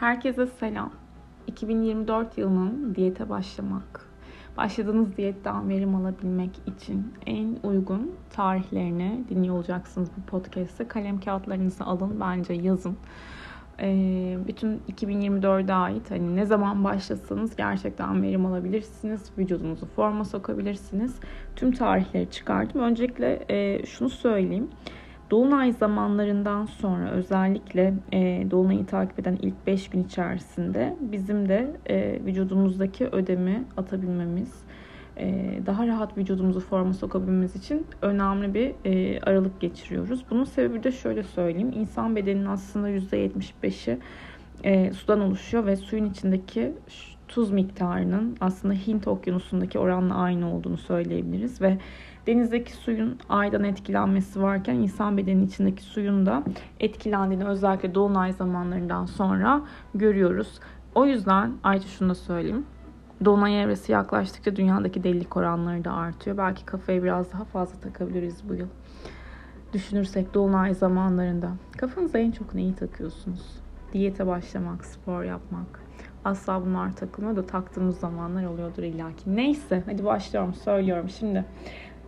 Herkese selam. 2024 yılının diyete başlamak, başladığınız diyetten verim alabilmek için en uygun tarihlerini dinliyor olacaksınız bu podcast'te. Kalem kağıtlarınızı alın, bence yazın. Ee, bütün 2024'e ait hani ne zaman başlasanız gerçekten verim alabilirsiniz. Vücudunuzu forma sokabilirsiniz. Tüm tarihleri çıkardım. Öncelikle e, şunu söyleyeyim. Dolunay zamanlarından sonra özellikle e, Dolunay'ı takip eden ilk 5 gün içerisinde bizim de e, vücudumuzdaki ödemi atabilmemiz, e, daha rahat vücudumuzu forma sokabilmemiz için önemli bir e, aralık geçiriyoruz. Bunun sebebi de şöyle söyleyeyim. İnsan bedeninin aslında %75'i e, sudan oluşuyor ve suyun içindeki tuz miktarının aslında Hint okyanusundaki oranla aynı olduğunu söyleyebiliriz ve denizdeki suyun aydan etkilenmesi varken insan bedeninin içindeki suyun da etkilendiğini özellikle dolunay zamanlarından sonra görüyoruz. O yüzden ayrıca şunu da söyleyeyim. Dolunay evresi yaklaştıkça dünyadaki delilik oranları da artıyor. Belki kafayı biraz daha fazla takabiliriz bu yıl. Düşünürsek dolunay zamanlarında. Kafanıza en çok neyi takıyorsunuz? Diyete başlamak, spor yapmak. Asla bunlar takılmıyor da taktığımız zamanlar oluyordur illaki. Neyse hadi başlıyorum söylüyorum şimdi.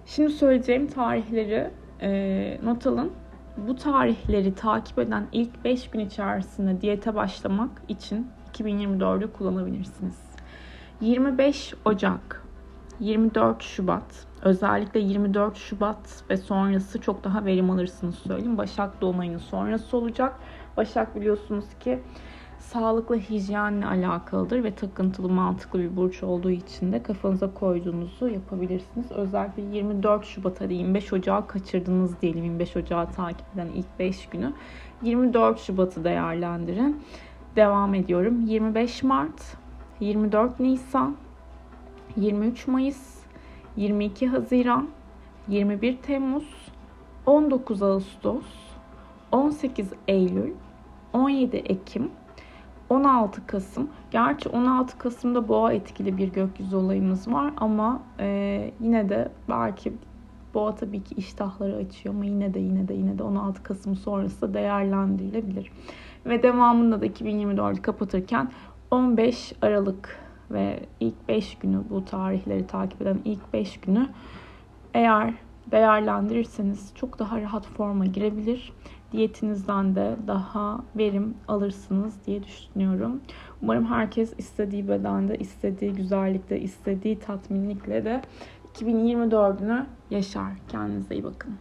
Şimdi söyleyeceğim tarihleri e, not alın. Bu tarihleri takip eden ilk 5 gün içerisinde diyete başlamak için 2024'ü kullanabilirsiniz. 25 Ocak, 24 Şubat, özellikle 24 Şubat ve sonrası çok daha verim alırsınız söyleyeyim. Başak Dolunay'ın sonrası olacak. Başak biliyorsunuz ki sağlıklı hijyenle alakalıdır ve takıntılı mantıklı bir burç olduğu için de kafanıza koyduğunuzu yapabilirsiniz. Özellikle 24 Şubat hadi 25 Ocağı kaçırdınız diyelim 25 Ocağı takip eden ilk 5 günü. 24 Şubat'ı değerlendirin. Devam ediyorum. 25 Mart, 24 Nisan, 23 Mayıs, 22 Haziran, 21 Temmuz, 19 Ağustos, 18 Eylül, 17 Ekim, 16 Kasım. Gerçi 16 Kasım'da boğa etkili bir gökyüzü olayımız var ama e, yine de belki boğa tabii ki iştahları açıyor ama yine de yine de yine de 16 Kasım sonrası değerlendirilebilir. Ve devamında da 2024'ü kapatırken 15 Aralık ve ilk 5 günü bu tarihleri takip eden ilk 5 günü eğer değerlendirirseniz çok daha rahat forma girebilir. Diyetinizden de daha verim alırsınız diye düşünüyorum. Umarım herkes istediği bedende, istediği güzellikte, istediği tatminlikle de 2024'ünü yaşar. Kendinize iyi bakın.